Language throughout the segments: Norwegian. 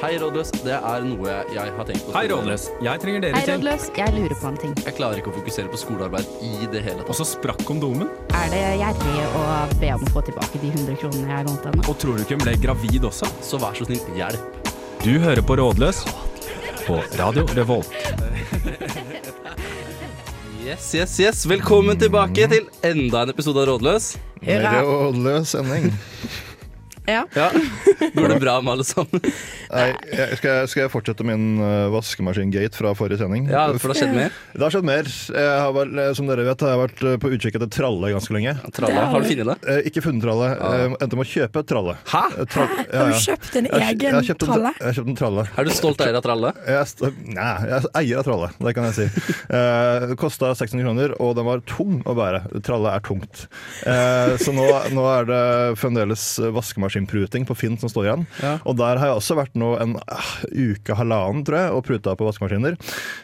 Hei, rådløs. Det er noe jeg har tenkt på. Hei, Rådløs. Jeg trenger dere Hei, til. rådløs. Jeg lurer på en ting. Jeg klarer ikke å fokusere på skolearbeid i det hele Og så sprakk kondomen. Er det gjerrig å be om å få tilbake de 100 kronene jeg lånte henne? Og tror du ikke hun ble gravid også? Så vær så snill, hjelp. Du hører på Rådløs på Radio Revolt. Yes, yes, yes. Velkommen tilbake til enda en episode av Rådløs. Rådløs sending. Ja. Ja, Går det bra med alle sammen? Nei, jeg, skal, jeg, skal jeg fortsette min uh, vaskemaskin-gate fra forrige sending? Ja, for det har skjedd mer. Det har skjedd mer. Jeg har vært, eh, som dere vet, har jeg vært eh, på utkikk etter tralle ganske lenge. Tralle, har du funnet det? Eh, ikke funnet tralle. Ja. endte med å kjøpe tralle. Hæ? Eh, tra ja, Har du kjøpt en Jeg jeg egen kjøpt en, tralle? Jeg har kjøpt en tralle. Er du stolt eier av tralle? Jeg nei, jeg er eier av tralle, det kan jeg si. Eh, det kosta 600 kroner, og den var tung å bære. Tralle er tungt. Eh, så nå, nå er det fremdeles vaskemaskinpruting på Finn som står igjen. Ja. Og der har jeg også vært nå en uh, uke, halvannen, tror jeg, og pruta på vaskemaskiner.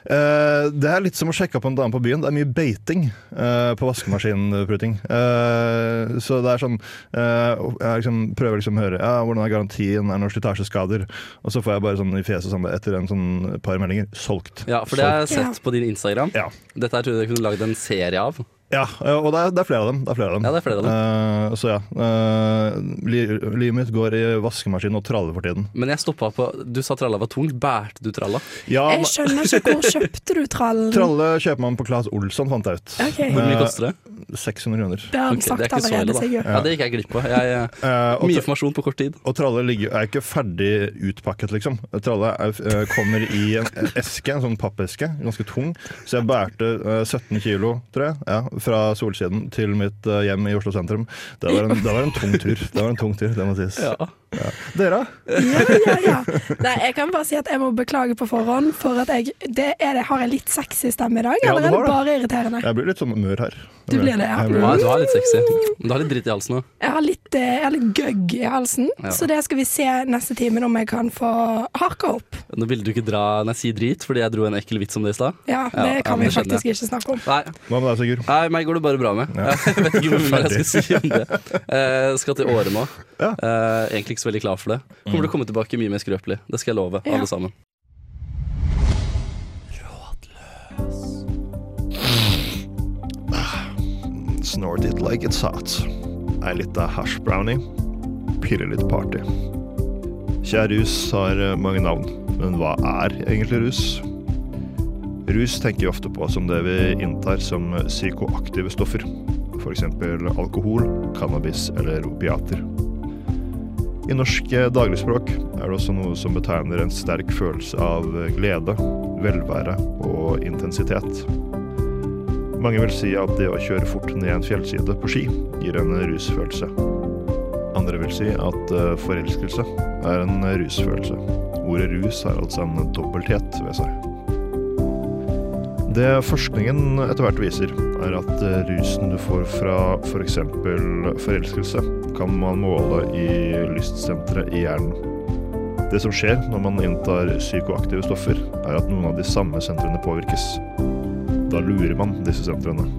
Uh, det er litt som å sjekke opp en dame på byen. Det er mye beiting uh, på vaskemaskinpruting. Eh, så det er sånn Jeg liksom prøver liksom å høre ja, hvordan er garantien, er det noen slitasjeskader? Og så får jeg bare sånn i fjeset sånn, etter en sånn par meldinger solgt. Ja, for det har jeg sett på din Instagram. Ja. Dette her tror jeg kunne laget en serie av. Ja, og det er, det er flere av dem. Det er flere av dem. Ja, det er flere av dem. Uh, så ja. Uh, livet mitt går i vaskemaskin og tralle for tiden. Men jeg stoppa på Du sa tralla var tungt. Bærte du tralla? Ja, Jeg skjønner ikke hvor kjøpte du trallen? tralle kjøper man på Claes Olsson, fant jeg ut. Okay. Hvor mye Eh, koster det? 600 kroner. Det har han Ok, det er sagt ikke allerede, sikkert. Ja. Ja, Det gikk jeg glipp av. Jeg, eh, Eh, mye informasjon på kort tid. og tralle ligger, er ikke ferdig utpakket, liksom. Tralle er, eh, kommer i en eske, en sånn pappeske, ganske tung. Så jeg bærte eh, 17 kilo, tror jeg, ja, fra Solsiden til mitt eh, hjem i Oslo sentrum. Det var, en, det var en tung tur. Det var en tung tur, det må sies. Ja. Dere? Ja, ja, ja. Nei, jeg kan bare si at jeg må beklage på forhånd for at jeg det er det, Har jeg litt sexy stemme i dag, Ja, eller er det bare irriterende? Jeg blir litt sånn mør her. Du blir det, ja. Blir har, du har litt sexy. Du har litt dritt i halsen òg. Jeg har litt, eh, jeg har litt gøgg i halsen, Ja. så det skal vi se neste time om jeg kan få harka opp. Nå ville du ikke dra når jeg sier drit, fordi jeg dro en ekkel vits om det i stad. Ja, Ja, det ja, kan vi det faktisk ikke snakke om. Nei, Hva med deg, Sigurd? nei, meg går det bare bra med. Jeg vet ikke hvor mye mer jeg skal si om det. Jeg skal til Åre nå. Ja. Eh, egentlig ikke så veldig klar for det. Kommer til å komme tilbake mye mer skrøpelig. Det skal jeg love Ja. alle sammen. Snort it like it's hot. Ei lita hash brownie. Pirrer litt party. Kjære rus har eh, mange navn, men hva er egentlig rus? Rus tenker vi ofte på som det vi inntar som psykoaktive stoffer. F.eks. alkohol, cannabis eller opiater. I norsk eh, dagligspråk er det også noe som betegner en sterk følelse av glede, velvære og intensitet. Mange vil si at det å kjøre fort ned en fjellside på ski gir en rusfølelse. Andre vil si at eh, forelskelse er en rusfølelse. Ordet rus har altså en dobbelthet ved seg. Det forskningen etter hvert viser, er at eh, rusen du får fra f.eks. For forelskelse, kan man måle i lystsenteret i hjernen. Det som skjer når man inntar psykoaktive stoffer, er at noen av de samme sentrene påvirkes. Da lurer man disse sentrene.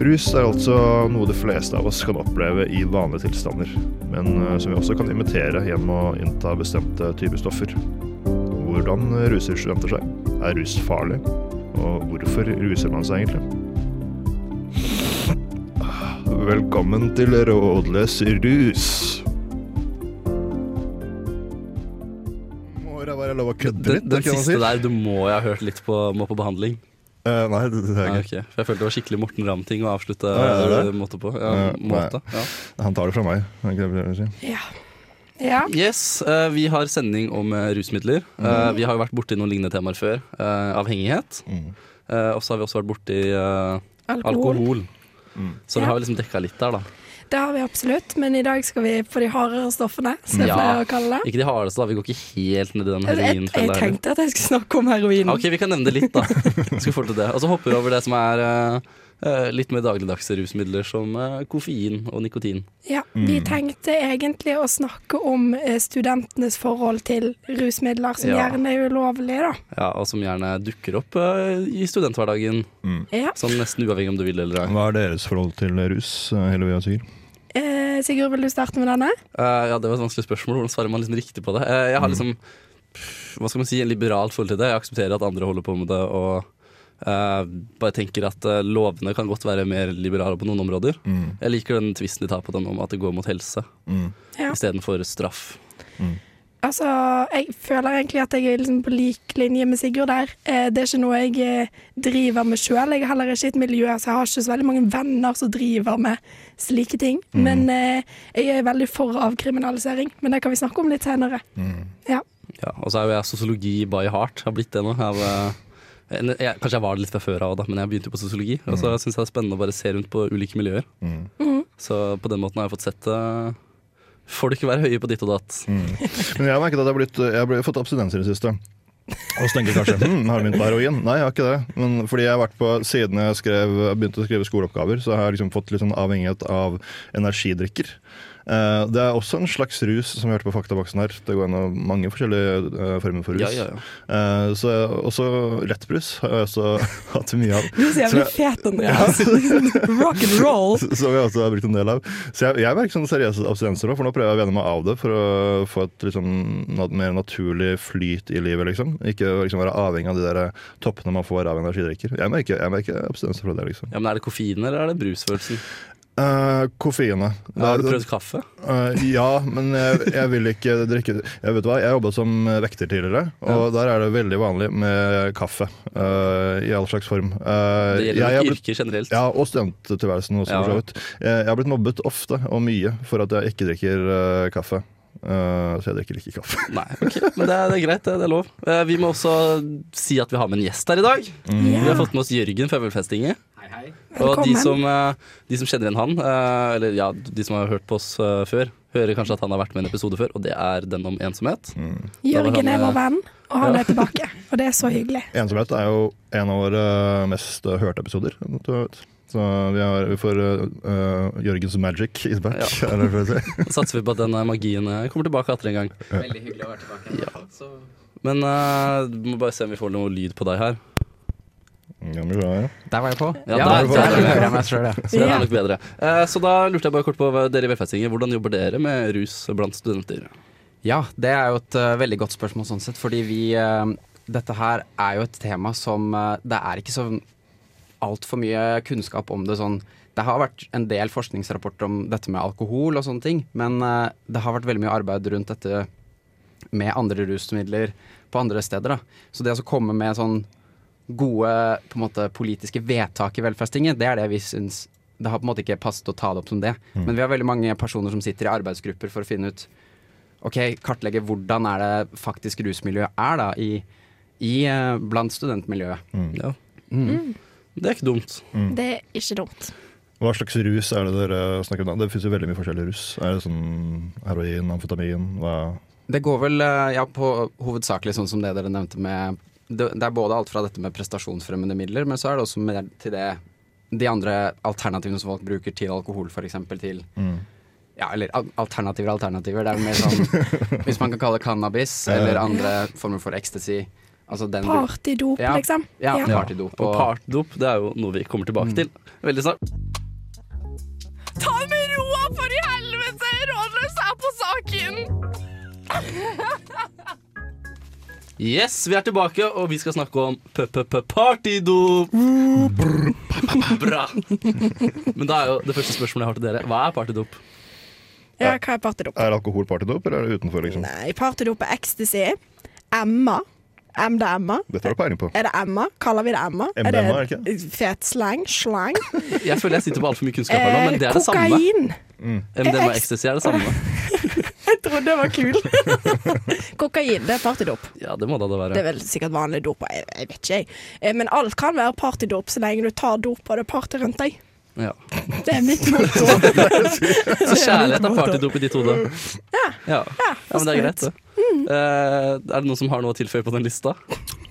Rus er altså noe de fleste av oss kan oppleve i vanlige tilstander, men eh, som vi også kan imitere gjennom å innta bestemte typer stoffer. Hvordan ruser studenter seg? Er rus farlig? Og hvorfor ruser man seg egentlig? Velkommen til Rådløs rus. Må det være lov å kødde litt? den man siste si? der, du må jeg ha hørt litt på, må på behandling. Uh, nei, det, det er ikke. ikke. okay. For jeg følte det var skikkelig Morten Ramm-ting å avslutte Ja, ja, det det. eh, måte på. Ja, Ja, måte. Ja. Han tar det fra meg. det si? Ja. Ja. Yes, uh, vi har sending om uh, rusmidler. Uh, mm. vi har jo vært borti noen lignende temaer før. Eh, avhengighet. Mm. Eh, og så har vi også vært borti uh, Alkohol. alkohol. Mm. Så vi Ja. har liksom dekka litt der, da. Det har vi absolutt, men i dag skal vi på de hardere stoffene, som Ja. jeg å kalle det. Ikke de hardeste, da. Vi går ikke helt ned i den Jeg, jeg, jeg tenkte at jeg skulle snakke om heroin. Ok, vi kan nevne det litt, da. Skal få til det. Og så hopper vi over det som er eh, litt mer dagligdagse rusmidler, som eh, koffein og nikotin. Ja, Vi Mm. tenkte egentlig å snakke om eh, studentenes forhold til rusmidler, som Ja. gjerne er ulovlige, da. Ja, og som gjerne dukker opp eh, i studenthverdagen. Mm. Ja. Sånn nesten uavhengig om du vil eller ei. Hva er deres forhold til rus, Hellevia Sigurd? Eh, Sigurd, vil du starte med denne? Eh, ja, det var et vanskelig spørsmål. Hvordan svarer man liksom riktig på det? Eh, jeg har liksom Hva skal man si, en liberalt forhold til det. Jeg aksepterer at andre holder på med det, og eh, bare tenker at eh, lovene kan godt være mer liberale på noen områder. Mm. Jeg liker den tvisten de tar på den om at det går mot helse Mm. Ja. istedenfor straff. Altså, jeg føler egentlig at jeg er liksom på lik linje med Sigurd der. Eh, det er ikke noe jeg eh, driver med sjøl. Jeg er heller ikke i et miljø, så jeg har ikke så veldig mange venner som driver med slike ting. Men eh, jeg er veldig for avkriminalisering. Men det kan vi snakke om litt senere. Ja. Ja, og så er jo jeg sosiologi by heart. Har blitt det nå. Jeg, var- jeg, kanskje jeg var det litt fra før av, da, men jeg begynte jo på sosiologi. Og så syns jeg det er spennende å bare se rundt på ulike miljøer. Mm. Så på den måten har jeg fått sett det. folk være høye på ditt og datt. Men jeg har merket at jeg har, blitt, jeg har blitt, fått abstinenser i det siste. Og så tenker jeg kanskje hm, har du begynt på heroin? Nei, jeg har ikke det. Men fordi jeg har vært på, siden jeg skrev, begynte å skrive skoleoppgaver, så har jeg liksom fått litt sånn avhengighet av energidrikker. Eh, det er også en slags rus, som vi hørte på faktaboksen her. Det går gjennom mange forskjellige eh, former for rus. Ja, ja, ja. Eh, så også lettbrus har jeg også hatt mye av. Du er så jævlig fet, Andreas. Rock and roll. Som jeg også har brukt en del av. Så jeg, jeg merker sånne seriøse abstinenser nå, for nå prøver jeg å venne meg av det for å få et liksom, mer naturlig flyt i livet, liksom. Ikke liksom være avhengig av de der toppene man får av energidrikker. Jeg merker, jeg merker abstinenser fra det, liksom. ja, Men er det koffein, eller er det brusfølelsen? Uh, Koffeinet. Har du prøvd kaffe? Uh, ja, men jeg, jeg vil ikke drikke Jeg vet hva, jeg jobba som vekter tidligere, og der er det veldig vanlig med kaffe. Uh, I all slags form. Det jeg gjelder har yrker generelt. Ja, og studenttilværelsen også, Ja. for så vidt. Jeg, jeg har blitt mobbet ofte og mye for at jeg ikke drikker kaffe. Så jeg drikker ikke kaffe. Nei, okay. Men det er, det er greit, det, det er lov. Vi må også si at vi har med en gjest her i dag. Vi har fått med oss Jørgen Og de som, eh, de som kjenner igjen han, eh, eller ja, de som har hørt på oss eh, før, hører kanskje at han har vært med i en episode før, og det er den om ensomhet. Jørgen er vår venn, og han Ja. er tilbake. Og det er så hyggelig. Ensomhet er jo en av våre mest hørte episoder. Så vi, har, vi får uh, Jørgens magic is back. Ja. er det for å si. Satser vi på at den magien kommer tilbake atter en gang. Veldig hyggelig å være tilbake. Så Men uh, må bare se om vi får noe lyd på deg her. Ja, men ja. Der var jeg på. Ja, Ja, der- der, der- jeg meg sjøl, ja. Så det er nok bedre. Eh, så da lurte jeg bare kort på dere i Velferdstinget. Hvordan jobber dere med rus blant studenter? Ja, det er jo et uh, veldig godt spørsmål sånn sett, fordi vi uh, Dette her er jo et tema som uh, Det er ikke så altfor mye kunnskap om det sånn Det har vært en del forskningsrapporter om dette med alkohol og sånne ting, men det har vært veldig mye arbeid rundt dette med andre rusmidler på andre steder. Da. Så det å komme med sånn gode på en måte, politiske vedtak i velferdstinget, det er det vi syns Det har på en måte ikke passet å ta det opp som det. Men vi har veldig mange personer som sitter i arbeidsgrupper for å finne ut Ok, kartlegge hvordan er det faktisk rusmiljøet er da i, i eh, blant studentmiljøet. Ja. Mm. Det er ikke dumt. Det er ikke dumt. Hva slags rus er det dere snakker om? Det finnes jo veldig mye forskjellig rus. Er det sånn heroin, amfetamin? Hva? Det går vel eh, ja, på hovedsakelig sånn som det dere nevnte med det, det er både alt fra dette med prestasjonsfremmende midler, men så er det også mer til det de andre alternativene som folk bruker til alkohol, f.eks. til Mm. Ja, eller al- alternativer alternativer. Det er mer sånn Hvis man kan kalle det cannabis, eller andre former for ecstasy. Altså Partydop, Ja. liksom. Ja, Ja. partydop Og og partydop det er jo noe vi kommer tilbake til veldig snart. Ta det med roa, for i helvete! Rådløs er på saken! Yes, vi er tilbake, og vi skal snakke om p-p-p-partydop. Bra. Men da er jo det første spørsmålet jeg har til dere, hva er partydop? Ja, hva er partydop? Er alkohol partydop, eller er det utenfor? liksom? Nei, partydop er ecstasy. Emma. MDMA. Dette har du peiling på. Er det Emma? Kaller vi det Emma? MDMA, er det det fet slang? Slang? Jeg føler jeg sitter på altfor mye kunnskap her nå, men det er det samme. kokain. MDMA og ecstasy er det samme. Jeg trodde det var kul. kokain, det er partydop. Ja, det må da det Det er vel sikkert vanlig dop. Jeg, jeg vet ikke, jeg. Eh, Men alt kan være partydop så lenge du tar dop og det er party rundt deg. Ja. Det er mitt motto. Så kjærlighet er partydop i ditt hode. Ja. Ja. ja, men det er greit, det. Eh, er det noen som har noe å tilføye på den lista?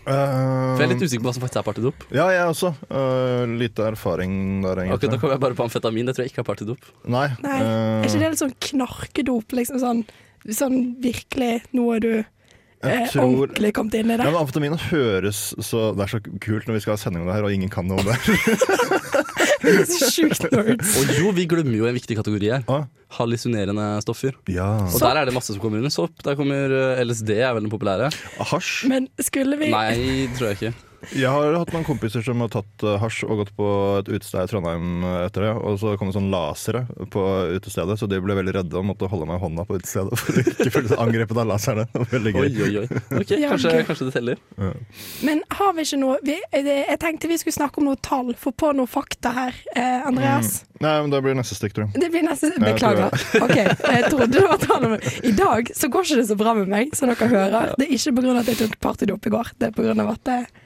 For Jeg er litt usikker på hva som faktisk er partydop. Ja, jeg også. Uh, lite erfaring der, egentlig. egentlig. Da kommer jeg bare på amfetamin. Det tror jeg ikke er partydop. Nei. Nei, eh, er ikke det litt sånn knarkedop? Liksom sånn, sånn virkelig noe du eh, jeg tror ordentlig kom inn i ja, det? men Amfetamin høres så Det er så kult når vi skal ha sending om det her, og ingen kan noe om det. Sjukt nerds. Og jo, vi glemmer jo en viktig kategori her. Ah, Hallusinerende stoffer. ja. Og der er det masse som kommer under sopp. Der kommer eh, LSD, er vel den populære. Hasj. Men skulle vi Nei, tror jeg ikke. Jeg har hatt noen kompiser som har tatt eh, hasj og gått på et utested i Trondheim eh, etter det. Og så kom det sånn lasere på utestedet, så de ble veldig redde og måtte holde meg i hånda på utestedet for å ikke føle seg angrepet av laserne. Veldig Oi, gøy. oi, oi. Ok, kanskje, kanskje det teller. Men har vi ikke noe vi, Jeg tenkte vi skulle snakke om noe tall, få på noe fakta her. Eh, Andreas? Nei, men det blir neste stikk, tror jeg. Det blir jeg tror Beklager. Ok, Jeg trodde det var tall om I dag så går ikke det så bra med meg, som dere hører. Det er ikke pga. at jeg tok partydop i går, det er pga. at det, ja,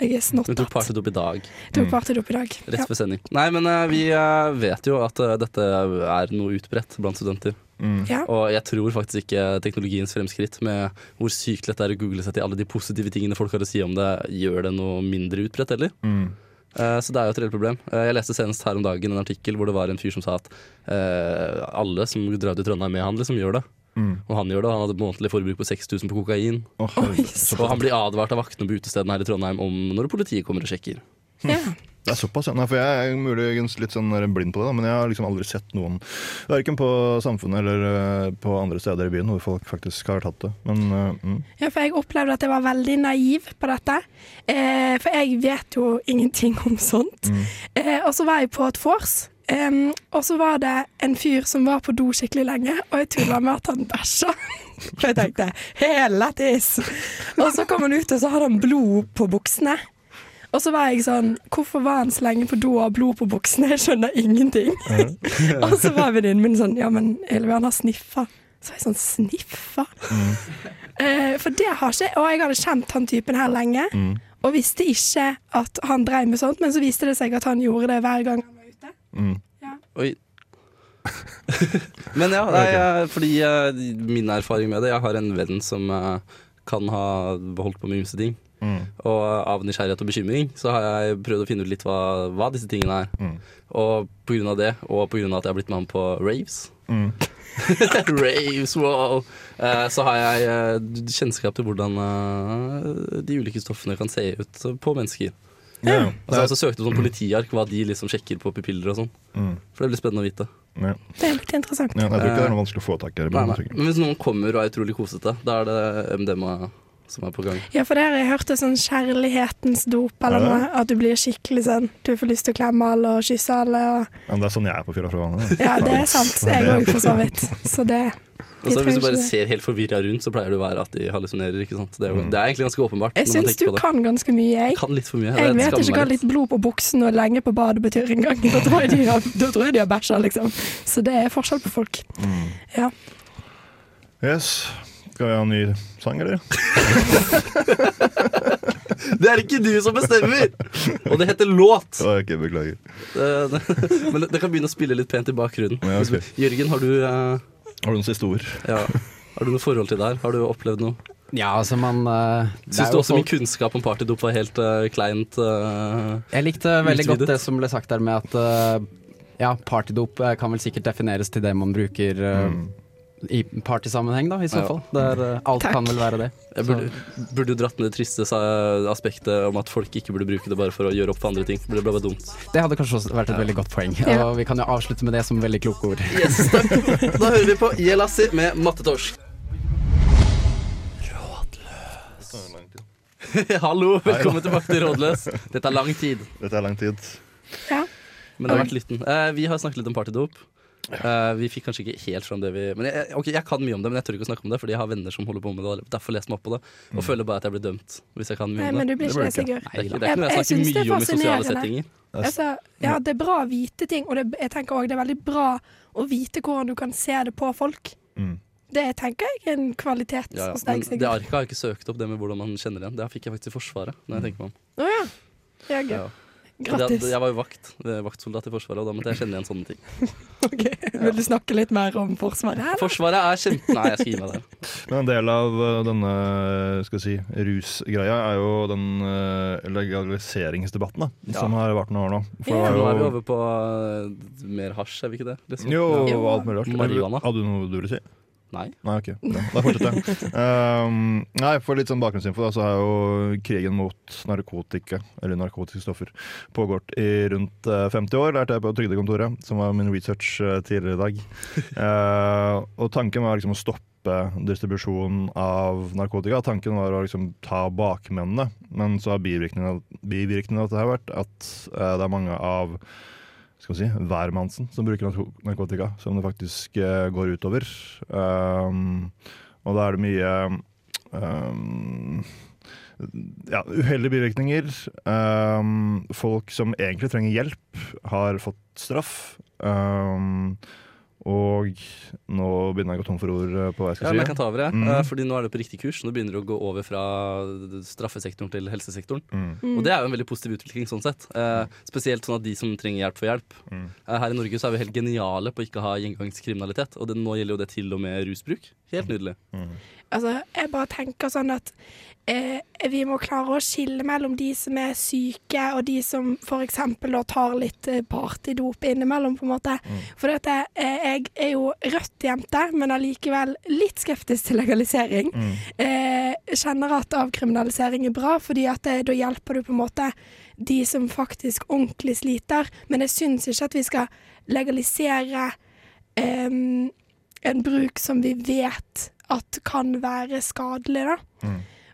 jeg er Vi tok partet opp i dag, Tok partydop i dag. rett Ja. før sending. Nei, men uh, vi uh, vet jo at uh, dette er noe utbredt blant studenter. Mm. Ja. Og jeg tror faktisk ikke teknologiens fremskritt med hvor sykt lett det er å google seg til alle de positive tingene folk har å si om det, gjør det noe mindre utbredt heller. Mm. Eh, Så det er jo et reelt problem. Jeg leste senest her om dagen en artikkel hvor det var en fyr som sa at eh, alle som drar til Trondheim med han, liksom gjør det. Mm. Og han gjør det. Han hadde månedlig forbruk på 6000 på kokain. Oh. Oi, Og han blir advart av vaktene på utestedene her i Trondheim om når politiet kommer og sjekker. Ja. Det er såpass, ja. Nei, for jeg er muligens litt sånn blind på det, da, men jeg har liksom aldri sett noen, verken på Samfunnet eller eh, på andre steder i byen, hvor folk faktisk har tatt det. Men eh, mm. Ja, for jeg opplevde at jeg var veldig naiv på dette. Eh, for jeg vet jo ingenting om sånt. Eh, og så var jeg på et vors, em, og så var det en fyr som var på do skikkelig lenge, og jeg tulla med at han bæsja. For jeg tenkte hele tiss. Og så kom han ut, og så hadde han blod på buksene. Og så var jeg sånn Hvorfor var han så lenge på do og har blod på buksene? Jeg skjønner ingenting. og så var venninnen min sånn Ja, men Ylvi, han har sniffa. Så var jeg sånn Sniffa? Eh, for det har ikke Og jeg hadde kjent han typen her lenge, og visste ikke at han dreiv med sånt, men så viste det seg at han gjorde det hver gang han Mm. Oi. Men ja, nei, eh, fordi eh, min erfaring med det Jeg har en venn som eh, kan ha holdt på med ymse ting. Mm. Og av nysgjerrighet og bekymring så har jeg prøvd å finne ut litt hva, hva disse tingene er. Mm. Og på grunn av det, og på grunn av at jeg har blitt med ham på raves Mm. Raves, wow! Eh, så har jeg eh, kjennskap til hvordan eh, de ulike stoffene kan se ut på mennesker. Ja. Altså, jeg søkte sånn politiark, hva de liksom sjekker på pupiller og sånn. Mm. For det blir spennende å vite. Ja. Det er litt interessant. Ja, jeg tror ikke det er noe vanskelig å få tak i. Men hvis noen kommer og er utrolig kosete, da er det MDMA som er på gang. Ja, for det har jeg hørt det sånn kjærlighetens dop eller noe. At du blir skikkelig sånn Du får lyst til å klemme alle og kysse alle. Og, Ja, men det er sånn jeg er på Fyra fra vannet. ja, det er sant. Jeg òg, for så vidt. Så det Og hvis du bare ser helt forvirra rundt, så pleier det å være at de hallusinerer. Det Mm. det er egentlig ganske åpenbart. Jeg syns du kan ganske mye, jeg. kan litt for mye. Jeg vet ikke hva litt blod på buksen og lenge på badet betyr engang. Da tror jeg de har, tror jeg de har bæsja, liksom. Så det er forskjell på folk. Mm. Ja. Yes. Skal vi ha en ny sang, eller? Det er ikke du som bestemmer! Og det heter låt. Ok, beklager. Men det kan begynne å spille litt pent i bakgrunnen. Ja, okay. Jørgen, har du, eh, Har du noen siste ord? ja, har du noe forhold til det her? Har du opplevd noe? Ja, altså man uh, er Syns du også også min kunnskap om partydop var helt uh, kleint? Uh, Jeg likte veldig godt det som ble sagt der med at uh, ja, partydop eh, kan vel sikkert defineres til det man bruker eh, Mm. I partysammenheng, da, i så Ja. fall. Der, eh, alt Takk. kan vel være det. jeg burde, burde jo dratt med det triste aspektet om at folk ikke burde bruke det bare for å gjøre opp for andre ting. Det ble bare dumt. Det hadde kanskje også vært et veldig godt poeng. Ja. Og vi kan jo avslutte med det som veldig kloke ord. Yes. Da hører vi på Jelassi med Mattetorsk. Hallo, velkommen tilbake til Rådløs. Dette er lang tid, Dette er lang tid. ja. men det har vært lytten. Eh, vi har snakket litt om partydop. Eh, vi fikk kanskje ikke helt fram det vi Men jeg, ok, jeg kan mye om det, men jeg tør ikke å snakke om det, fordi jeg har venner som holder på med det. Derfor leser jeg meg opp på det. Og føler bare at jeg blir dømt hvis jeg kan mye Nei, om men det. du blir ikke det, Sigurd. Er det er Jeg- ikke noe jeg jeg snakker er mye om i sosiale settinger. Altså, ja, det er bra å vite ting, og det, jeg tenker også det er veldig bra å vite hvordan du kan se det på folk. Mm. Det tenker jeg er en kvalitet Ja, ja. hos Men det arket har jeg ikke søkt opp, det med hvordan man kjenner igjen. Det fikk jeg faktisk i Forsvaret. Når jeg tenker meg om. Oh, ja. ja. gøy. Ja. Grattis. Jeg var jo vakt, eh, vaktsoldat i Forsvaret, og da måtte jeg kjenne igjen sånne ting. Ok, Vil du snakke litt mer om Forsvaret? eller? Forsvaret er kjempe... Nei, jeg skal gi meg der. Men en del av uh, denne skal jeg si, rusgreia er jo den uh, legaliseringsdebatten da, Ja. som har vært noen år nå. For Ja. det Nå er vi over på eh, mer hasj, er vi ikke det? Liksom? jo, alt mulig rart. Marihuana. Hadde du noe du ville si? Nei. Nei, ok. Ja, da fortsetter jeg. Um, nei, For litt sånn bakgrunnsinfo, da, så har jo krigen mot narkotika, eller narkotiske stoffer, pågått i rundt eh, 50 år, lærte jeg på Trygdekontoret, som var min research eh, tidligere i dag. Uh, og tanken var liksom å stoppe distribusjon av narkotika. Tanken var å liksom ta bakmennene, men så har bivirkningen av, av dette vært at uh, det er mange av skal vi si, hvermannsen som bruker narkotika, som det faktisk uh, går utover. Um, og da er det mye um, ja, uheldige bivirkninger. Um, folk som egentlig trenger hjelp, har fått straff. Um, og nå begynner jeg å gå tom for ord eh, på hva jeg Ja, skal men jeg si. kan ta over, jeg. Mm. Eh, Fordi nå er det på riktig kurs. Nå begynner det å gå over fra straffesektoren til helsesektoren. Mm. Og det er jo en veldig positiv utvikling sånn sett. Eh, spesielt sånn at de som trenger hjelp, får hjelp. Mm. Eh, her i Norge så er vi helt geniale på å ikke ha gjengangskriminalitet, og det, nå gjelder jo det til og med rusbruk. Helt nydelig. Altså, jeg bare tenker sånn at eh, vi må klare å skille mellom de som er syke, og de som f.eks. tar litt eh, partydop innimellom, på en måte. For dette, eh, jeg er jo Rødt-jente, men allikevel litt skeptisk til legalisering. Eh, kjenner at avkriminalisering er bra, fordi at det, da hjelper du på en måte de som faktisk ordentlig sliter. Men jeg syns ikke at vi skal legalisere em, en bruk som vi vet at kan være skadelig, da.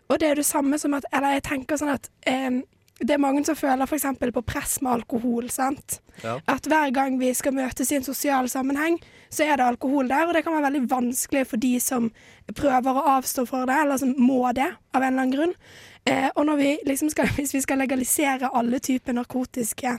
Og det er det samme som at Eller jeg tenker sånn at eh, det er mange som føler f.eks. på press med alkohol. sant? Ja. At hver gang vi skal møtes i en sosial sammenheng, så er det alkohol der. Og det kan være veldig vanskelig for de som prøver å avstå for det, eller som må det av en eller annen grunn. Eh, og vi liksom skal, hvis vi skal legalisere alle typer narkotiske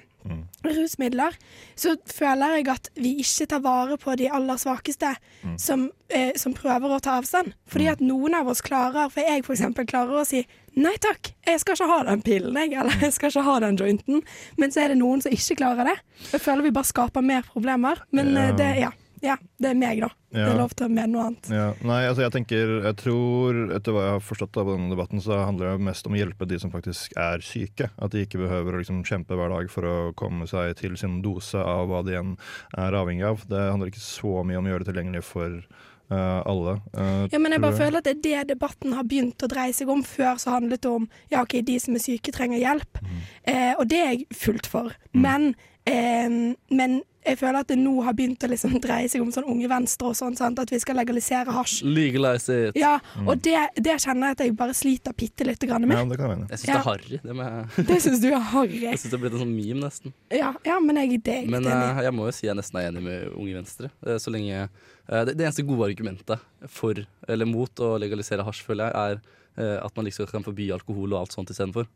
rusmidler, så føler jeg at vi ikke tar vare på de aller svakeste som, eh, som prøver å ta avstand. Fordi at noen av oss klarer, for jeg for eksempel klarer å si nei takk, jeg skal ikke ha den pillen, jeg, eller jeg skal ikke ha den jointen. Men så er det noen som ikke klarer det. Jeg føler vi bare skaper mer problemer. Men Ja. eh, det, ja, ja, det er meg, da. Det er lov til å mene noe annet. Ja, nei, altså jeg tenker Jeg tror, etter hva jeg har forstått av denne debatten, så handler det mest om å hjelpe de som faktisk er syke. At de ikke behøver å liksom kjempe hver dag for å komme seg til sin dose av hva de enn er avhengig av. Det handler ikke så mye om å gjøre det tilgjengelig for Uh, alle. Uh, Ja, men jeg bare føler at det er det debatten har begynt å dreie seg om. Før så handlet det om ja, ok, de som er syke trenger hjelp. Eh, og det er jeg fullt for. Men, eh, men jeg føler at det nå har begynt å liksom dreie seg om sånn Unge Venstre og sånn, sant? at vi skal legalisere hasj. Legalize it. Ja, og det, det kjenner jeg at jeg bare sliter bitte lite grann Ja, med. det kan jeg mene. Jeg syns Ja. det er harry. Det, med... Det syns du er harry. jeg syns det er blitt en sånn meme, nesten. Ja, ja, men jeg, det er Men eh, jeg må jo si jeg nesten er enig med Unge Venstre. Eh, så lenge uh, det, det eneste gode argumentet for eller mot å legalisere hasj, føler jeg, er uh, at man liksom kan forby alkohol og alt sånt istedenfor.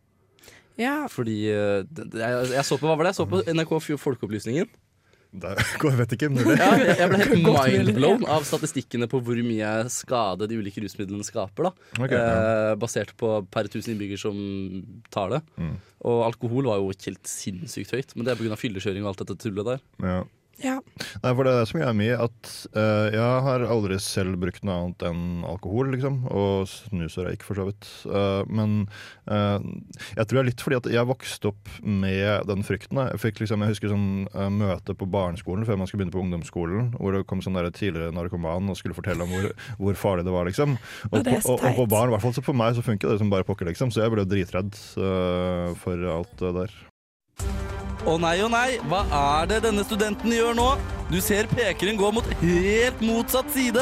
Ja. Fordi jeg, jeg så på hva var det? Jeg så på NRK Folkeopplysningen. Det, jeg vet ikke, mulig. Ja, jeg, ble helt mindblown av statistikkene på hvor mye skade de ulike rusmidlene skaper. da Ok, ja. eh, Basert på per tusen innbygger som tar det. Mm. Og alkohol var jo helt sinnssykt høyt, men det er pga. fyllekjøring og alt dette tullet der. Ja. Ja. Nei, for det er det som gjør meg at uh, jeg har aldri selv brukt noe annet enn alkohol, liksom. Og snus og røyk, for så vidt. Uh, men uh, jeg tror det er litt fordi at jeg vokste opp med den frykten. Jeg fikk liksom, jeg husker sånn møte på barneskolen før man skulle begynne på ungdomsskolen, hvor det kom sånn der tidligere narkoman og skulle fortelle om hvor, hvor farlig det var, liksom. Og, er så og, og på barn, i hvert fall så for meg, så funker det som bare pokker, liksom. Så jeg ble dritredd for alt det der. Å nei, å nei, hva er det denne studenten gjør nå? Du ser pekeren gå mot helt motsatt side.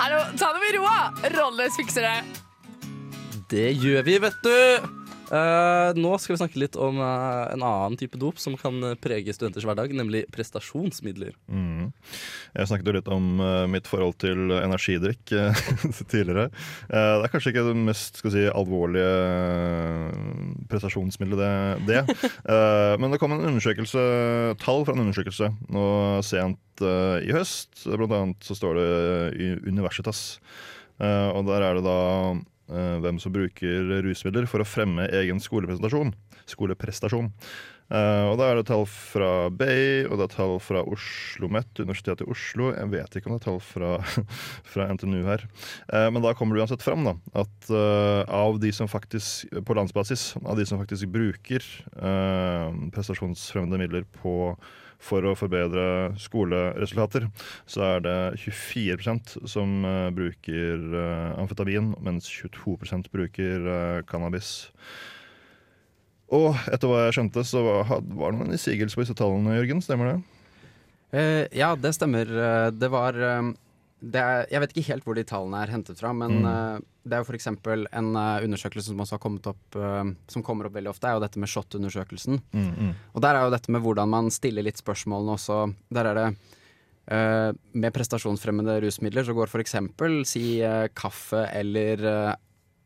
Hallo, ta det med roa! Rolles fikser det. Det gjør vi, vet du. Eh, nå skal vi snakke litt om uh, en annen type dop som kan eh, prege studenters hverdag, nemlig prestasjonsmidler. Mm. Jeg snakket jo litt om uh, mitt forhold til energidrikk tidligere. Det er kanskje ikke det mest si, alvorlige prestasjonsmiddelet, det. det. Men det kom en undersøkelse, tall fra en undersøkelse nå sent i høst. Blant annet så står det i Universitas. Og der er det da hvem som bruker rusmidler for å fremme egen skolepresentasjon. Skoleprestasjon. Eh, og da er det tall fra Bay, og det er tall fra Oslo OsloMet, Universitetet i Oslo. Jeg vet ikke om det er tall fra, fra NTNU her. Eh, men da kommer det uansett fram da, at eh, av de som faktisk, på landsbasis, av de som faktisk bruker eh, prestasjonsfremmende midler på for å forbedre skoleresultater, så er det 24% som eh, bruker eh, amfetamin, mens 22 bruker eh, cannabis. Og etter hva jeg skjønte, så var, det noen innsigelser på disse tallene, Jørgen. Stemmer det? Ja, det stemmer. Det var er, Jeg vet ikke helt hvor de tallene er hentet fra, men Mm. uh, det er jo f.eks. en uh, undersøkelse som også har kommet opp uh, Som kommer opp veldig ofte, er jo dette med SHoT-undersøkelsen. Og der er jo dette med hvordan man stiller litt spørsmålene også. Der er det Med prestasjonsfremmende rusmidler så går f.eks. si kaffe eller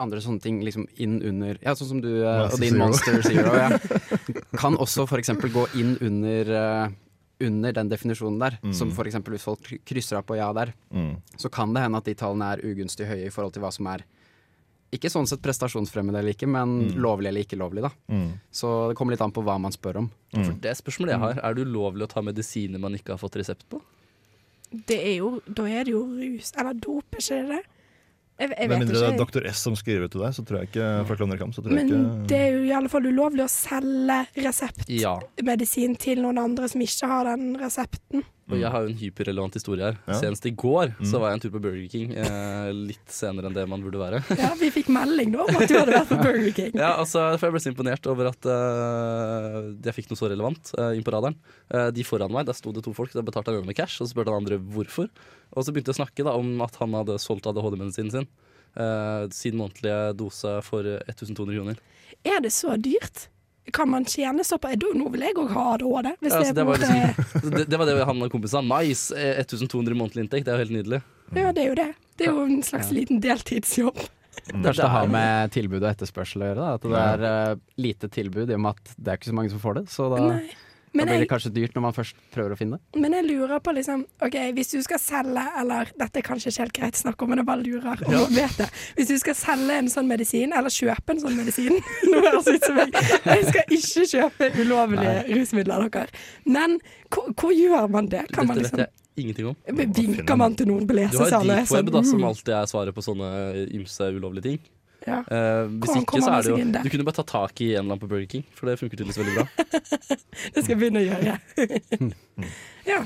andre sånne ting liksom inn under Ja, sånn som du og din. Monster Zero. Ja. Kan også f.eks. gå inn under under den definisjonen der. Mm. Som f.eks. hvis folk krysser av på ja der, Mm. så kan det hende at de tallene er ugunstig høye i forhold til hva som er ikke sånn sett prestasjonsfremmende eller ikke, men Mm. lovlig eller ikke lovlig. da. Mm. Så det kommer litt an på hva man spør om. For det spørsmålet jeg har, er det ulovlig å ta medisiner man ikke har fått resept på? Det er jo, da er det jo rus eller dop, er ikke det? Jeg, jeg Med mindre det er Dr. S som skriver til deg, så tror jeg ikke fra Klovner så tror jeg Men ikke det er jo i alle fall ulovlig å selge reseptmedisin Ja. til noen andre som ikke har den resepten. Og jeg har jo en hyperrelevant historie her. Ja. Senest i går Mm. så var jeg en tur på Burger King. Eh, litt senere enn det man burde være. Ja, Vi fikk melding nå om at du hadde vært på Burger King. Ja, altså, for Jeg ble så imponert over at uh, jeg fikk noe så relevant uh, inn på radaren. Uh, de foran meg, der sto det to folk, da betalte han ene med cash, og så spurte han andre hvorfor. Og så begynte jeg å snakke da om at han hadde solgt ADHD-medisinen sin. eh, sin månedlige dose for 1200 kroner. Er det så dyrt? Kan man tjene såpass? Da- Nå vil jeg òg ha ADHD. Hvis Ja, det, altså, er det, var liksom, det, det var det han og kompisen sa. Nice! eh, 1200 månedlig inntekt, det er jo helt nydelig. ja, det er jo det. Det er jo en slags liten deltidsjobb. Kanskje det har med tilbud og etterspørsel å gjøre. Da. At det er uh, lite tilbud i og med at det er ikke så mange som får det. Så da, Nei. Da blir det jeg, kanskje dyrt når man først prøver å finne det. men jeg lurer på liksom OK, hvis du skal selge, eller dette er kanskje ikke helt greit å snakke om, men jeg bare lurer og ja. vet det. Hvis du skal selge en sånn medisin, eller kjøpe en sånn medisin Nå høres det ut som jeg Jeg skal ikke kjøpe ulovlige rusmidler, dere. Men hvor, gjør man det? Kan man liksom ingenting om. Vinker man til noen på Du har et deep web, sånn, da, som mm, alltid er svaret på sånne ymse ulovlige ting. Ja. Uh, hvis Kom, ikke, så er det jo? Du kunne bare ta tak i en eller annen på Burger King, for det funker tydeligvis veldig bra. Det skal jeg begynne å gjøre. ja.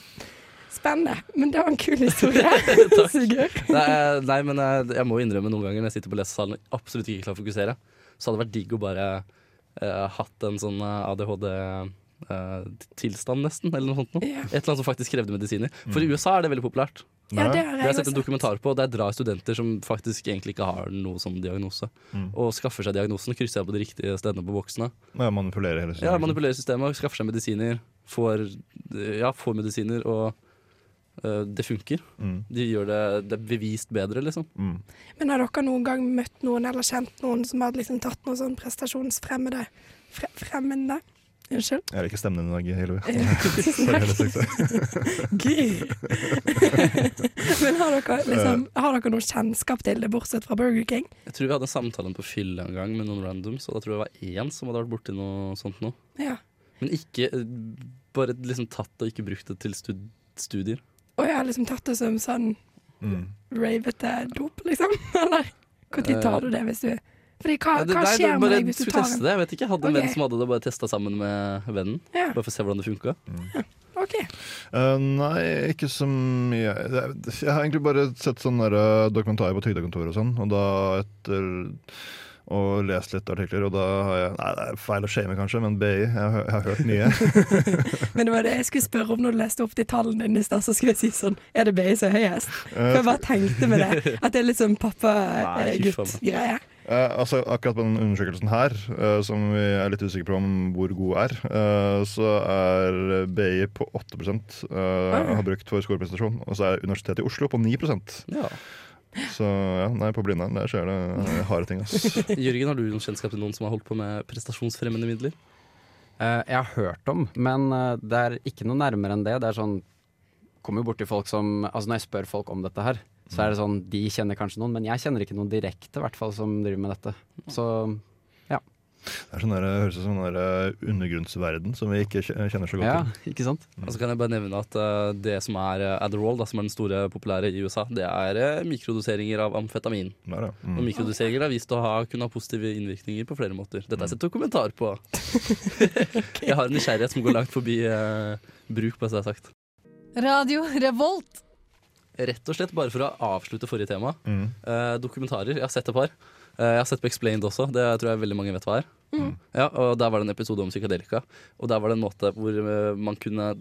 Spennende. Men det var en kul historie, Sigurd. Nei, eh, nei, men jeg, jeg må innrømme noen ganger når jeg sitter på lesesalen og absolutt ikke klarer å fokusere, så hadde det vært digg å bare uh, hatt en sånn ADHD-tilstand, nesten, eller noe sånt noe. Yeah. Et eller annet som faktisk krevde medisiner. For i USA er det veldig populært. Ja, det har Det jeg har jeg sett en dokumentar på. Der drar studenter som faktisk egentlig ikke har noe sånn diagnose, Mm. og skaffer seg diagnosen og krysser av på de riktige stedene på boksene. Ja, manipulerer hele Ja, manipulerer systemet, skaffer seg medisiner, får, ja, får medisiner, og Uh, det funker. Mm. De gjør det, det er bevist bedre, liksom. Mm. Men har dere noen gang møtt noen eller kjent noen som hadde liksom tatt noe sånn prestasjonsfremmende fre, Fremmende? Unnskyld? Jeg liker stemmen din i dag. Eh. Gry. Men har dere, liksom, har dere noe kjennskap til det, bortsett fra Burger King? Jeg tror vi hadde samtalen på fylle en gang med noen randoms, og da tror jeg det var én som hadde vært borti noe sånt nå. Ja. Men ikke eh, bare liksom tatt det og ikke brukt det til stud studier. Og jeg har liksom tatt det som sånn Mm. ravete dop, liksom? Eller når tar du det hvis du Fordi hva, Ja, det- hva skjer med deg hvis du tar den? en det. Jeg vet ikke, jeg hadde en venn som hadde det, bare testa sammen med vennen. Ja, Bare for å se hvordan det funka. OK. Eh, nei, ikke så mye. Jeg har egentlig bare sett sånne eh, dokumentarer på Trygdekontoret og sånn, og da etter og lest litt artikler, og da har jeg Nei, det er feil å shame, kanskje, men BI. Jeg, har- jeg har hørt mye. Men det var det jeg skulle spørre om når du leste opp de tallene dine i stad. Så skulle jeg si sånn Er det BI som er høyest? For jeg bare tenkte med det. At det er litt sånn pappa-gutt-greie. Eh, altså, akkurat på den undersøkelsen her, eh, som vi er litt usikre på om hvor god er, eh, så er BI på 8 uh, har brukt for skoleprestasjon. Og så er Universitetet i Oslo på 9% Ja. Så ja, nei, på Blindern der skjer det eh, harde ting. Ass. Jørgen, har du noen kjennskap til noen som har holdt på med prestasjonsfremmende midler? Eh, jeg har hørt om, men eh, det er ikke noe nærmere enn det. Det er sånn Kommer jo borti folk som Altså Når jeg spør folk om dette her, så er det sånn De kjenner kanskje noen, men jeg kjenner ikke noen direkte, i hvert fall, som driver med dette. Så ja. Det er sånn der, høres ut som en undergrunnsverden som vi ikke kjenner så godt Ja, til. ikke sant? Og så kan jeg bare nevne at uh, det som er uh, Adderall, da, som er den store populære i USA, det er uh, mikrodoseringer av amfetamin. Der, ja. Og Mm. mikrodoseringer er vist å ha, kunne ha positive innvirkninger på flere måter. Dette har jeg sett dokumentar på. Jeg har en nysgjerrighet som går langt forbi uh, bruk, bare så det er sagt. Radio Revolt. Rett og slett bare for å avslutte forrige tema. Mm. Eh, dokumentarer. Jeg har sett et par. Eh, jeg har sett på Explained også. Det tror jeg veldig mange vet hva er. Ja, og Der var det en episode om psykadelika. Og der var det en måte hvor eh, man kunne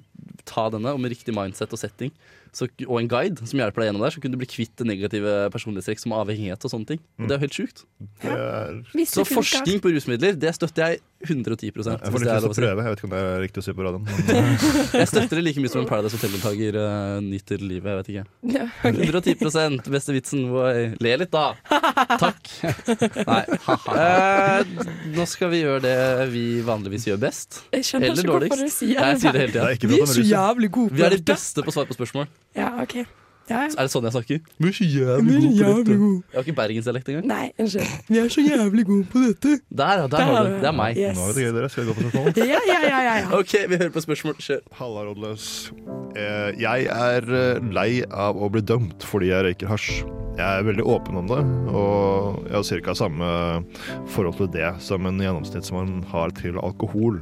ta denne, og med riktig mindset og setting så, og en guide som hjelper deg gjennom der, så kunne du bli kvitt det negative personlighetstrekk som avhengighet og sånne ting. Og det er jo helt sjukt. Er, Så forskning på rusmidler, det støtter jeg 110 jeg får det lyst til å prøve. Jeg vet ikke om det er riktig å si på radioen. Jeg støtter det like mye som en Paradise Hotel-deltaker uh, nyter livet. Jeg vet ikke. 110% beste vitsen. Boy. Le litt, da. Takk. Nei. Uh, nå skal vi gjøre det vi vanligvis gjør best. Jeg skjønner Eller ikke hvorfor dårligst. du sier Nei, jeg sier det hele tiden. det er så jævlig gode Vi er de beste på å svare på spørsmål. Ja, ok. Ja, ja. Er det sånn jeg snakker? Vi er så jævlig gode på dette. Jeg har ikke bergensdialekt engang. Nei, unnskyld. Vi er så jævlig gode på dette. Der, ja. Der har du det. Det er meg. Yes. Nå er det gøy, dere. Skal vi gå på spørsmål? Ja, ja, ja, ja, ja. OK, vi hører på spørsmål. Kjør. Halla, rådløs. Eh, Jeg er eh, lei av å bli dømt fordi jeg røyker hasj. Jeg er veldig åpen om det, og jeg har ca. samme forhold til det som en gjennomsnittsmann har til alkohol.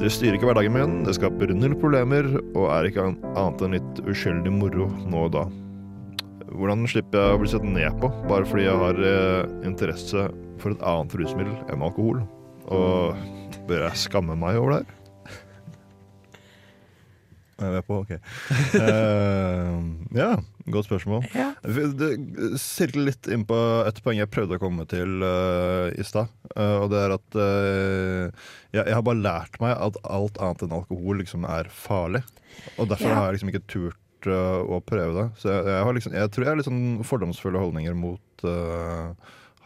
Det styrer ikke hverdagen min, det skaper null problemer og er ikke annet enn litt uskyldig moro nå og da. Hvordan slipper jeg å bli sett ned på bare fordi jeg har eh, interesse for et annet rusmiddel enn alkohol? Og bør jeg skamme meg over det her? Er på? OK. Uh, ja, godt spørsmål. Ja. Sirkle litt inn på et poeng jeg prøvde å komme til uh, i stad. Uh, og det er at jeg, jeg har bare lært meg at alt annet enn alkohol liksom er farlig. Og derfor Ja. har jeg liksom ikke turt å prøve det. Så jeg, jeg, har liksom, jeg tror jeg har litt sånn fordomsfulle holdninger mot uh,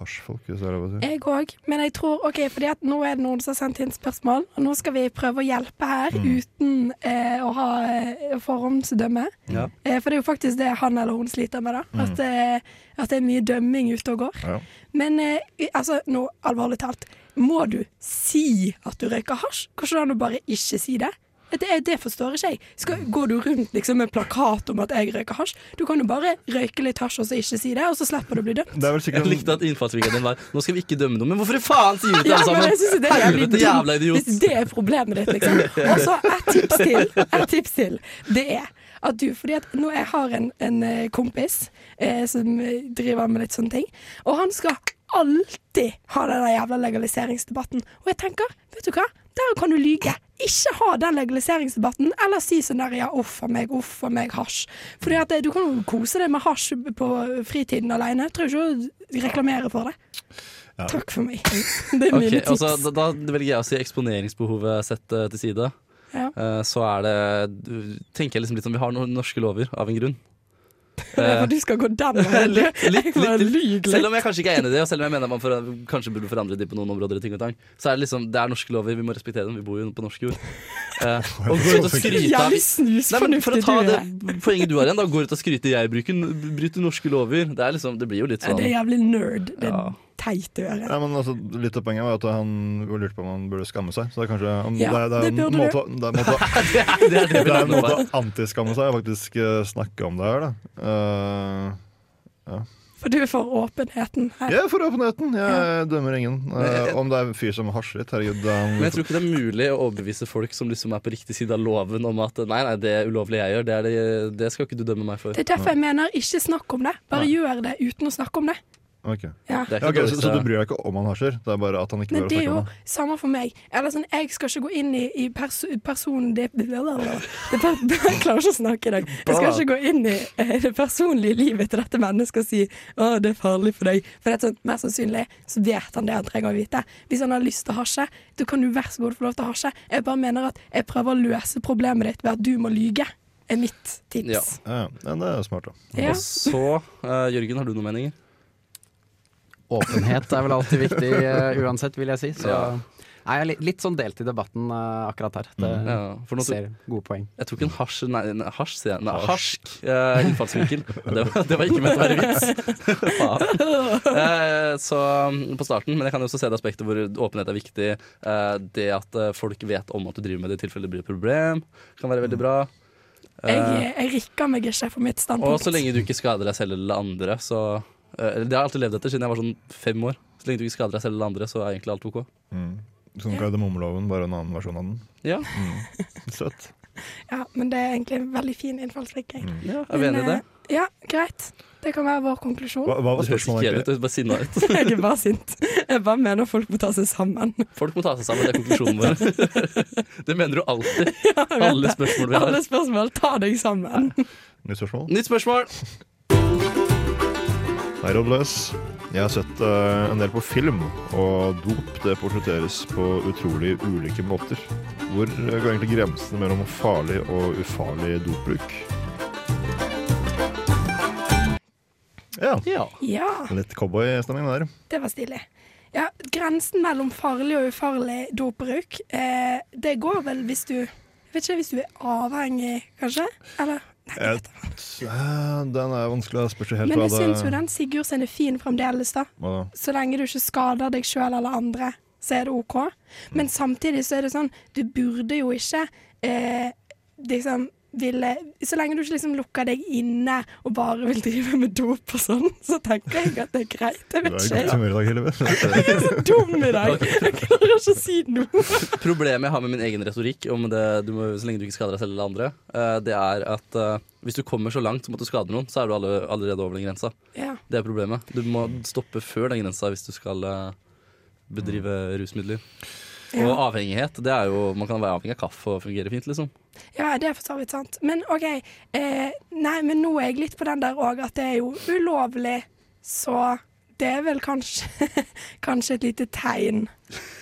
hasjfolk. Hvis det er lov å si. Jeg òg, men jeg tror OK, fordi at nå er det noen som har sendt inn spørsmål, og nå skal vi prøve å hjelpe her Mm. uten eh, å ha eh, forhåndsdømme. Ja. Eh, for det er jo faktisk det han eller hun sliter med, da. Mm. At, eh, at det er mye dømming ute og går. Ja. Men eh, altså, nå alvorlig talt, må du si at du røyker hasj? Ikke det an å bare ikke si det? Det, det forstår ikke jeg. Skal, går du rundt liksom med plakat om at jeg røyker hasj? Du kan jo bare røyke litt hasj og så ikke si det, og så slipper du å bli dømt. Det er vel Jeg likte at innfallsvinkelen din var Nå skal vi ikke dømme noen. Men hvorfor i faen sier du det alle sammen? Ja, det er Helvete, jævla idiot. Hvis det er problemet ditt, liksom. Og så et tips til. Et tips til. Det er at du, fordi at nå jeg har en, en eh, kompis eh, som driver med litt sånne ting, og han skal alltid ha den jævla legaliseringsdebatten. Og jeg tenker, vet du hva, der kan du lyge. Ikke ha den legaliseringsdebatten, eller si sånn der ja, uff a meg, uff a meg, hasj. Fordi at eh, du kan jo kose deg med hasj på fritiden alene. Trenger ikke å reklamere for det. Ja. Takk for meg. Det er mine mine tips. altså, da, da velger jeg å si eksponeringsbehovet sett eh, til side. Ja. Uh, så er det Tenker jeg liksom litt som vi har noen norske lover av en grunn. Det Eh, for du skal gå den veien. litt, litt, litt. Selv om jeg kanskje ikke er enig i det, og selv om jeg mener man for, kanskje burde forandre de på noen områder, ting og tang, så er det liksom Det er norske lover, vi må respektere dem. Vi bor jo på norsk jord. Uh, og gå ut og skryte av Nei, For å ta det poenget du har igjen, da går ut og skryter jeg bruker, bryter norske lover. Det er liksom, det blir jo litt sånn Det er jævlig nerd. Det Ja. Teit å gjøre. Ja, men altså, litt av poenget var at han lurte på om han burde skamme seg. Så det er kanskje om, Ja, det, er, det, er det en burde måte, det er en måte, Det er det det er en måte å antiskamme seg, og faktisk eh, snakke om det her, da. Eh, For du er for åpenheten her. jeg er for åpenheten. Jeg dømmer ingen. Uh, om det er en fyr som hasjer litt, herregud. da- Men jeg tror ikke det er mulig å overbevise folk som liksom er på riktig side av loven om at nei, nei, det er ulovlig jeg gjør, det, er det, det skal ikke du dømme meg for. Det er derfor jeg mener ikke snakk om det. Bare gjør det uten å snakke om det. Ok. Ja. Det Ja, ikke ok, dårlig så, så du bryr deg ikke om han hasjer? Det er bare at han ikke Nei, det er jo om det? samme for meg. Eller sånn, Jeg skal ikke gå inn i, i pers personen det, det, Jeg klarer ikke å snakke i dag. Jeg skal ikke gå inn i eh, det personlige livet til dette mennesket og si å, det er farlig for deg. For det er sånn, mest sannsynlig så vet han det han trenger å vite. Hvis han har lyst til å hasje, da kan du vær så god få lov til å hasje. Jeg bare mener at jeg prøver å løse problemet ditt ved at du må lyge. Er mitt tips. Ja. Ja, ja, det er smart, da. Ja. Og så, uh, Jørgen, har du noen meninger? Åpenhet er vel alltid viktig uh, uansett, vil jeg si. Så Ja. Nei, jeg er litt, sånn delt i debatten uh, akkurat her. Det Ja, for ser gode poeng. Jeg tok en hasj, nei, nei, hasj, sier jeg. Nei, harsk uh, innfallsvinkel. Det var, det var ikke ment å være vits. Eh, så mm, på starten, men jeg kan jo også se det aspektet hvor åpenhet er viktig. Eh, det at folk vet om at du driver med det i tilfelle det blir et problem, kan være veldig bra. Eh, Jeg, jeg rikker meg ikke for mitt standpunkt. og så lenge du ikke skader deg selv eller andre, så Det har jeg alltid levd etter siden jeg var sånn fem år. Så lenge du ikke skader deg selv eller andre, så er egentlig alt OK. Mm. Sånn kardemommeloven, bare en annen versjon av den. Ja, Søtt. Ja, men det er egentlig en veldig fin innfallsvinkel. ja er vi enige i det? Eh, Ja, greit. Det kan være vår konklusjon. Hva, hva var Du høres ikke spørsmålet helt du ut, bare sinna ut. Jeg er bare sint. Jeg bare mener folk må ta seg sammen. Folk må ta seg sammen, det er konklusjonen vår. det mener du alltid. Ja, Alle spørsmål vi har. Alle spørsmål, ta deg sammen. Nytt spørsmål? Nytt spørsmål. Hei, Rådløs. Jeg har sett uh, en del på film, og dop det portretteres på utrolig ulike måter. Hvor eh, går egentlig grensene mellom farlig og ufarlig dopbruk? Ja, Ja. Ja, litt cowboystemning der. det var stilig. Ja, Grensen mellom farlig og ufarlig dopbruk, eh, det går vel hvis du Jeg vet ikke, hvis du er avhengig, kanskje? Eller? Nei, jeg Jeg. Eh, den er vanskelig. Det spørs helt Men jeg syns jo den Sigurd sin er fin fremdeles, da. da? Så lenge du ikke skader deg sjøl eller andre, så er det OK. Men samtidig så er det sånn, du burde jo ikke eh, liksom ville Så lenge du ikke liksom lukker deg inne og bare vil drive med dop og sånn, så tenker jeg at det er greit. Jeg Du vet er i ikke. godt humør i dag, Hilde. Jeg er så dum i dag. Jeg klarer ikke å si noe. Problemet jeg har med min egen retorikk om det du må, så lenge du ikke skader deg selv eller andre, eh, det er at eh, hvis du kommer så langt som at du skader noen, så er du allerede over den grensa. Ja. Det er problemet. Du må stoppe før den grensa hvis du skal eh, bedrive rusmidler. Og avhengighet, det er jo Man kan være avhengig av kaffe og fungere fint, liksom. ja, det er for så vidt sant. Men OK. Eh, nei, men nå er jeg litt på den der òg at det er jo ulovlig, så det er vel kanskje, kanskje et lite tegn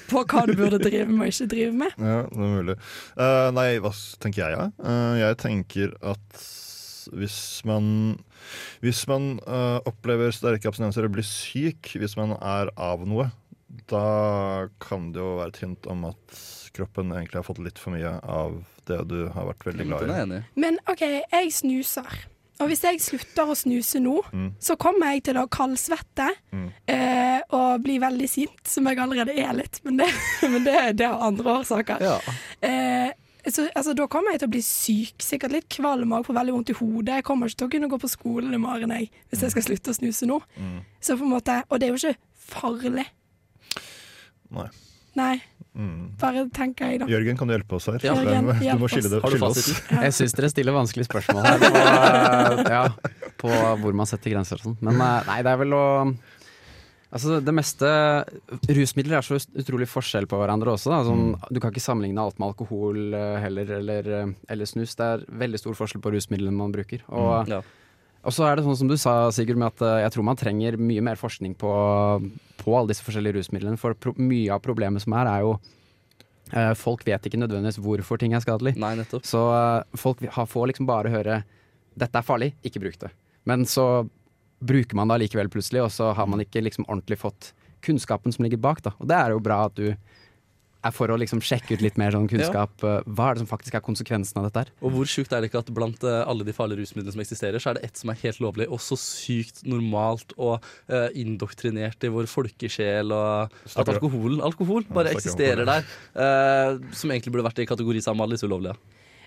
på hva du burde drive med og ikke drive med. Ja, det er mulig. Uh, nei, hva tenker jeg, ja? Uh, jeg tenker at hvis man Hvis man uh, opplever sterke abstinenser og blir syk hvis man er av noe, da kan det jo være et hint om at kroppen egentlig har fått litt for mye av det du har vært veldig glad i. Men OK, jeg snuser. Og hvis jeg slutter å snuse nå, Mm. så kommer jeg til å kaldsvette Mm. eh, og bli veldig sint, som jeg allerede er litt. Men det, men det, det har andre årsaker. Eh, så, altså, da kommer jeg til å bli syk. Sikkert litt kvalm og får veldig vondt i hodet. Jeg kommer ikke til å kunne gå på skolen i morgen jeg, hvis jeg skal slutte å snuse nå. Mm. Så på en måte, og det er jo ikke farlig. Nei. Nei, Mm. bare tenker jeg, da. Jørgen, kan du hjelpe oss her? Ja, Jørgen, du må skille, oss. det, Har du skille oss. Jeg syns dere stiller vanskelige spørsmål her på, eh, ja, på hvor man setter grenser og sånn. Men eh, nei, det er vel å Altså det meste Rusmidler er så utrolig forskjell på hverandre også. Da. Sånn, Du kan ikke sammenligne alt med alkohol eh, heller, eller, eller snus. Det er veldig stor forskjell på rusmidlene man bruker. Og, Ja. Og så er det sånn som du sa, Sigurd, med at eh, jeg tror man trenger mye mer forskning på, på alle disse forskjellige rusmidlene. For mye av problemet som er, er jo eh, Folk vet ikke nødvendigvis hvorfor ting er skadelig. Nei, nettopp. Så eh, folk får liksom bare høre 'dette er farlig, ikke bruk det'. Men så bruker man det allikevel plutselig, og så har man ikke liksom ordentlig fått kunnskapen som ligger bak. da. Og det er jo bra at du er for å liksom sjekke ut litt mer sånn kunnskap. Ja. Hva er det som faktisk er konsekvensen av dette her? Og hvor sjukt er det ikke at blant eh, alle de farlige rusmidlene som eksisterer, så er det ett som er helt lovlig, og så sykt normalt og uh, indoktrinert i vår folkesjel, og at alkoholen Alkohol bare eksisterer der. Uh, som egentlig burde vært i kategori sammen med alle disse ulovlige.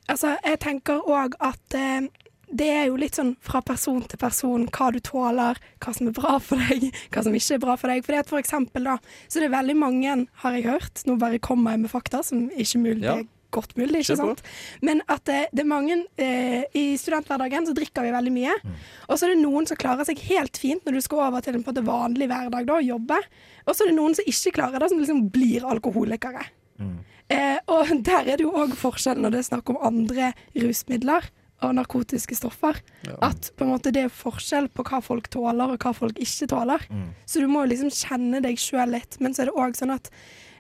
Altså, jeg tenker òg at eh, det er jo litt sånn fra person til person hva du tåler, hva som er bra for deg, hva som ikke er bra for deg. Fordi at for eksempel da, så det er veldig mange, har jeg hørt, nå bare kommer jeg med fakta som ikke mulig, Ja. det er godt mulig, ikke sant? Men at det, det er mange, eh, i studenthverdagen så drikker vi veldig mye, og så er det noen som klarer seg helt fint når du skal over til en på en vanlig hverdag da, og jobbe, og så er det noen som ikke klarer det, som liksom blir alkoholikere. Eh, og der er det jo òg forskjell når det er snakk om andre rusmidler og narkotiske stoffer. At på en måte det er forskjell på hva folk tåler, og hva folk ikke tåler. Så du må liksom kjenne deg sjøl litt. Men så er det òg sånn at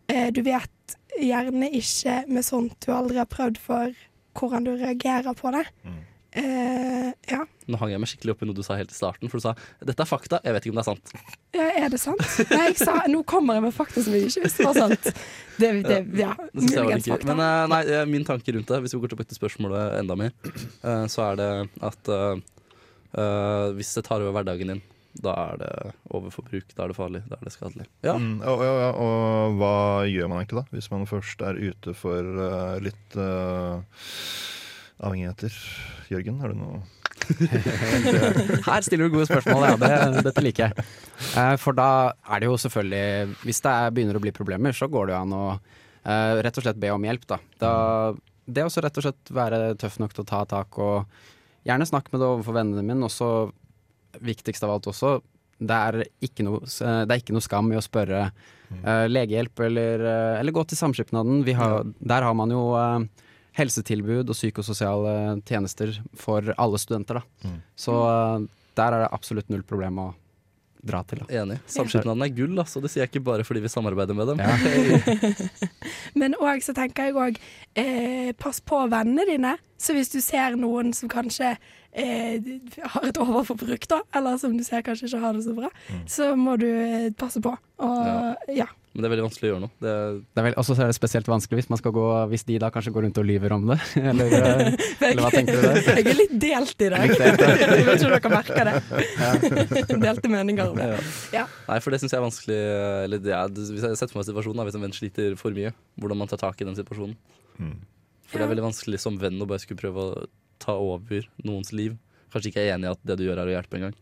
eh, du vet gjerne ikke med sånt du aldri har prøvd for, hvordan du reagerer på det. Eh, ja. Nå hang jeg meg skikkelig opp i noe du sa helt i starten, for du sa 'dette er fakta, jeg vet ikke om det er sant'. Ja, er det sant? Nei, jeg sa nå kommer jeg med fakta som jeg ikke visste var sant. Det, det, ja, muligens fakta. Men eh, nei, eh, min tanke rundt det, hvis vi går tilbake til spørsmålet enda mer, eh, så er det at eh, eh, hvis det tar over hverdagen din, da er det overforbruk, da er det farlig, da er det skadelig. Ja, Mm, og, og, og, og hva gjør man egentlig da, hvis man først er ute for uh, litt eh, avhengigheter? Jørgen, har du noe Her stiller du gode spørsmål, ja. Det, dette liker jeg. Eh, For da er det jo selvfølgelig Hvis det er, begynner å bli problemer, så går det jo an å eh, rett og slett be om hjelp, da. da det også rett og slett være tøff nok til å ta tak, og gjerne snakke med det overfor vennene mine. Også viktigst av alt også, det er ikke noe, det er ikke noe skam i å spørre uh, legehjelp eller, eh, eller gå til Samskipnaden. Vi har, Der har man jo eh, helsetilbud og psykososiale tjenester for alle studenter. Da. Mm. Så eh, der er det absolutt null problem å dra til. Da. enig. Samskipnaden er gull, altså. Det sier jeg ikke bare fordi vi samarbeider med dem. Ja. Men òg så tenker jeg òg eh, pass på vennene dine. Så hvis du ser noen som kanskje har et overforbruk, da, eller som du ser kanskje ikke har det så bra, så må du eh, passe på. Og ja. Men det er veldig vanskelig å gjøre noe. Det, Det er vel, også er det spesielt vanskelig hvis, man skal gå, hvis de da kanskje går rundt og lyver om det. Eller, eh, eller hva tenker du der? Jeg er litt delt i ja. Jeg vet ikke om dere merker det. Delte meninger om det. Ja. Nei, for det syns jeg er vanskelig Eller det er, Hvis jeg setter meg situasjonen da, Hvis en venn sliter for mye, hvordan man tar tak i den situasjonen. Mm. For det er veldig vanskelig som venn å bare skulle prøve å ta over noens liv. Kanskje ikke er enig i at det du gjør er å hjelpe engang.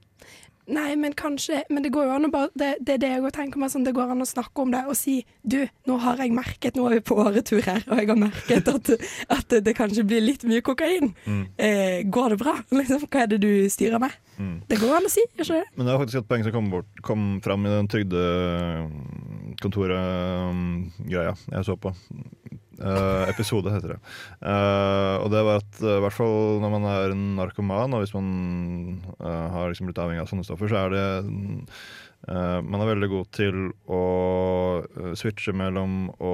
Nei, men kanskje Men det går jo an å bare Det, det er det jeg tenker meg sånn, det går an å snakke om det og si Du, nå har jeg merket Nå er vi på åretur her, og jeg har merket at, at det kanskje blir litt mye kokain. Mm. Eh, går det bra? Liksom, hva er det du styrer med? Mm. Det går an å si, ikke det? Men det er faktisk et poeng som kom, bort, kom fram i den trygdekontoret-greia jeg så på. Eh, episode, heter det. Eh, og det var at eh, i hvert fall når man er en narkoman, og hvis man har liksom blitt avhengig av sånne stoffer, så er det Man er veldig god til å switche mellom å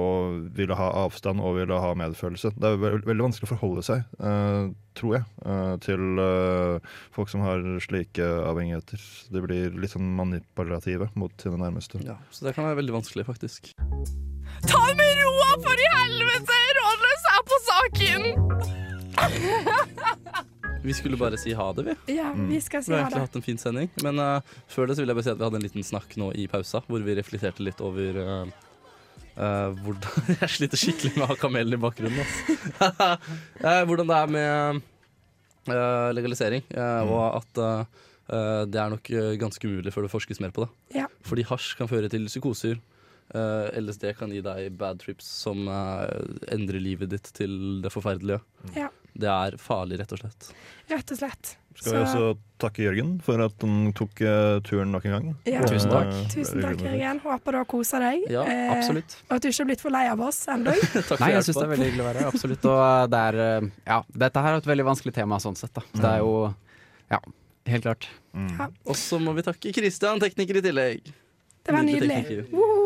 ville ha avstand og ville ha medfølelse. Det er ve veldig vanskelig å forholde seg, tror jeg, til folk som har slike avhengigheter. De blir litt sånn manipulative mot sine nærmeste. Ja, så det kan være veldig vanskelig, faktisk. Ta det med roa, for i helvete! Rådløs er på saken! Vi skulle bare si ha det, vi. Ja, vi skal si Vi har egentlig hatt en fin sending. Men uh, før det så vil jeg bare si at vi hadde en liten snakk nå i pausa, hvor vi reflekterte litt over uh, uh, hvordan Jeg sliter skikkelig med å ha kamelen i bakgrunnen. Hvordan det er med eh, legalisering, eh, og at det er nok ganske umulig før det forskes mer på det. Ja. Fordi hasj kan føre til psykoser. Eh, LSD kan gi deg bad trips som uh, endrer livet ditt til det forferdelige. Ja. Det er farlig, rett og slett. Rett og slett. Skal vi også takke Jørgen for at han tok eh, turen nok en gang. Ja. Tusen takk. Tusen takk. Jørgen. Håper du har kosa deg. Ja, eh, Absolutt. og at du ikke har blitt for lei av oss ennå. Nei, jeg syns det er veldig hyggelig å være her. Absolutt. Og det er Ja, dette her er et veldig vanskelig tema sånn sett, da. Så det er jo Ja, helt klart. Mm. Og så må vi takke Kristian, tekniker i tillegg. Det var Nydelig nydelig.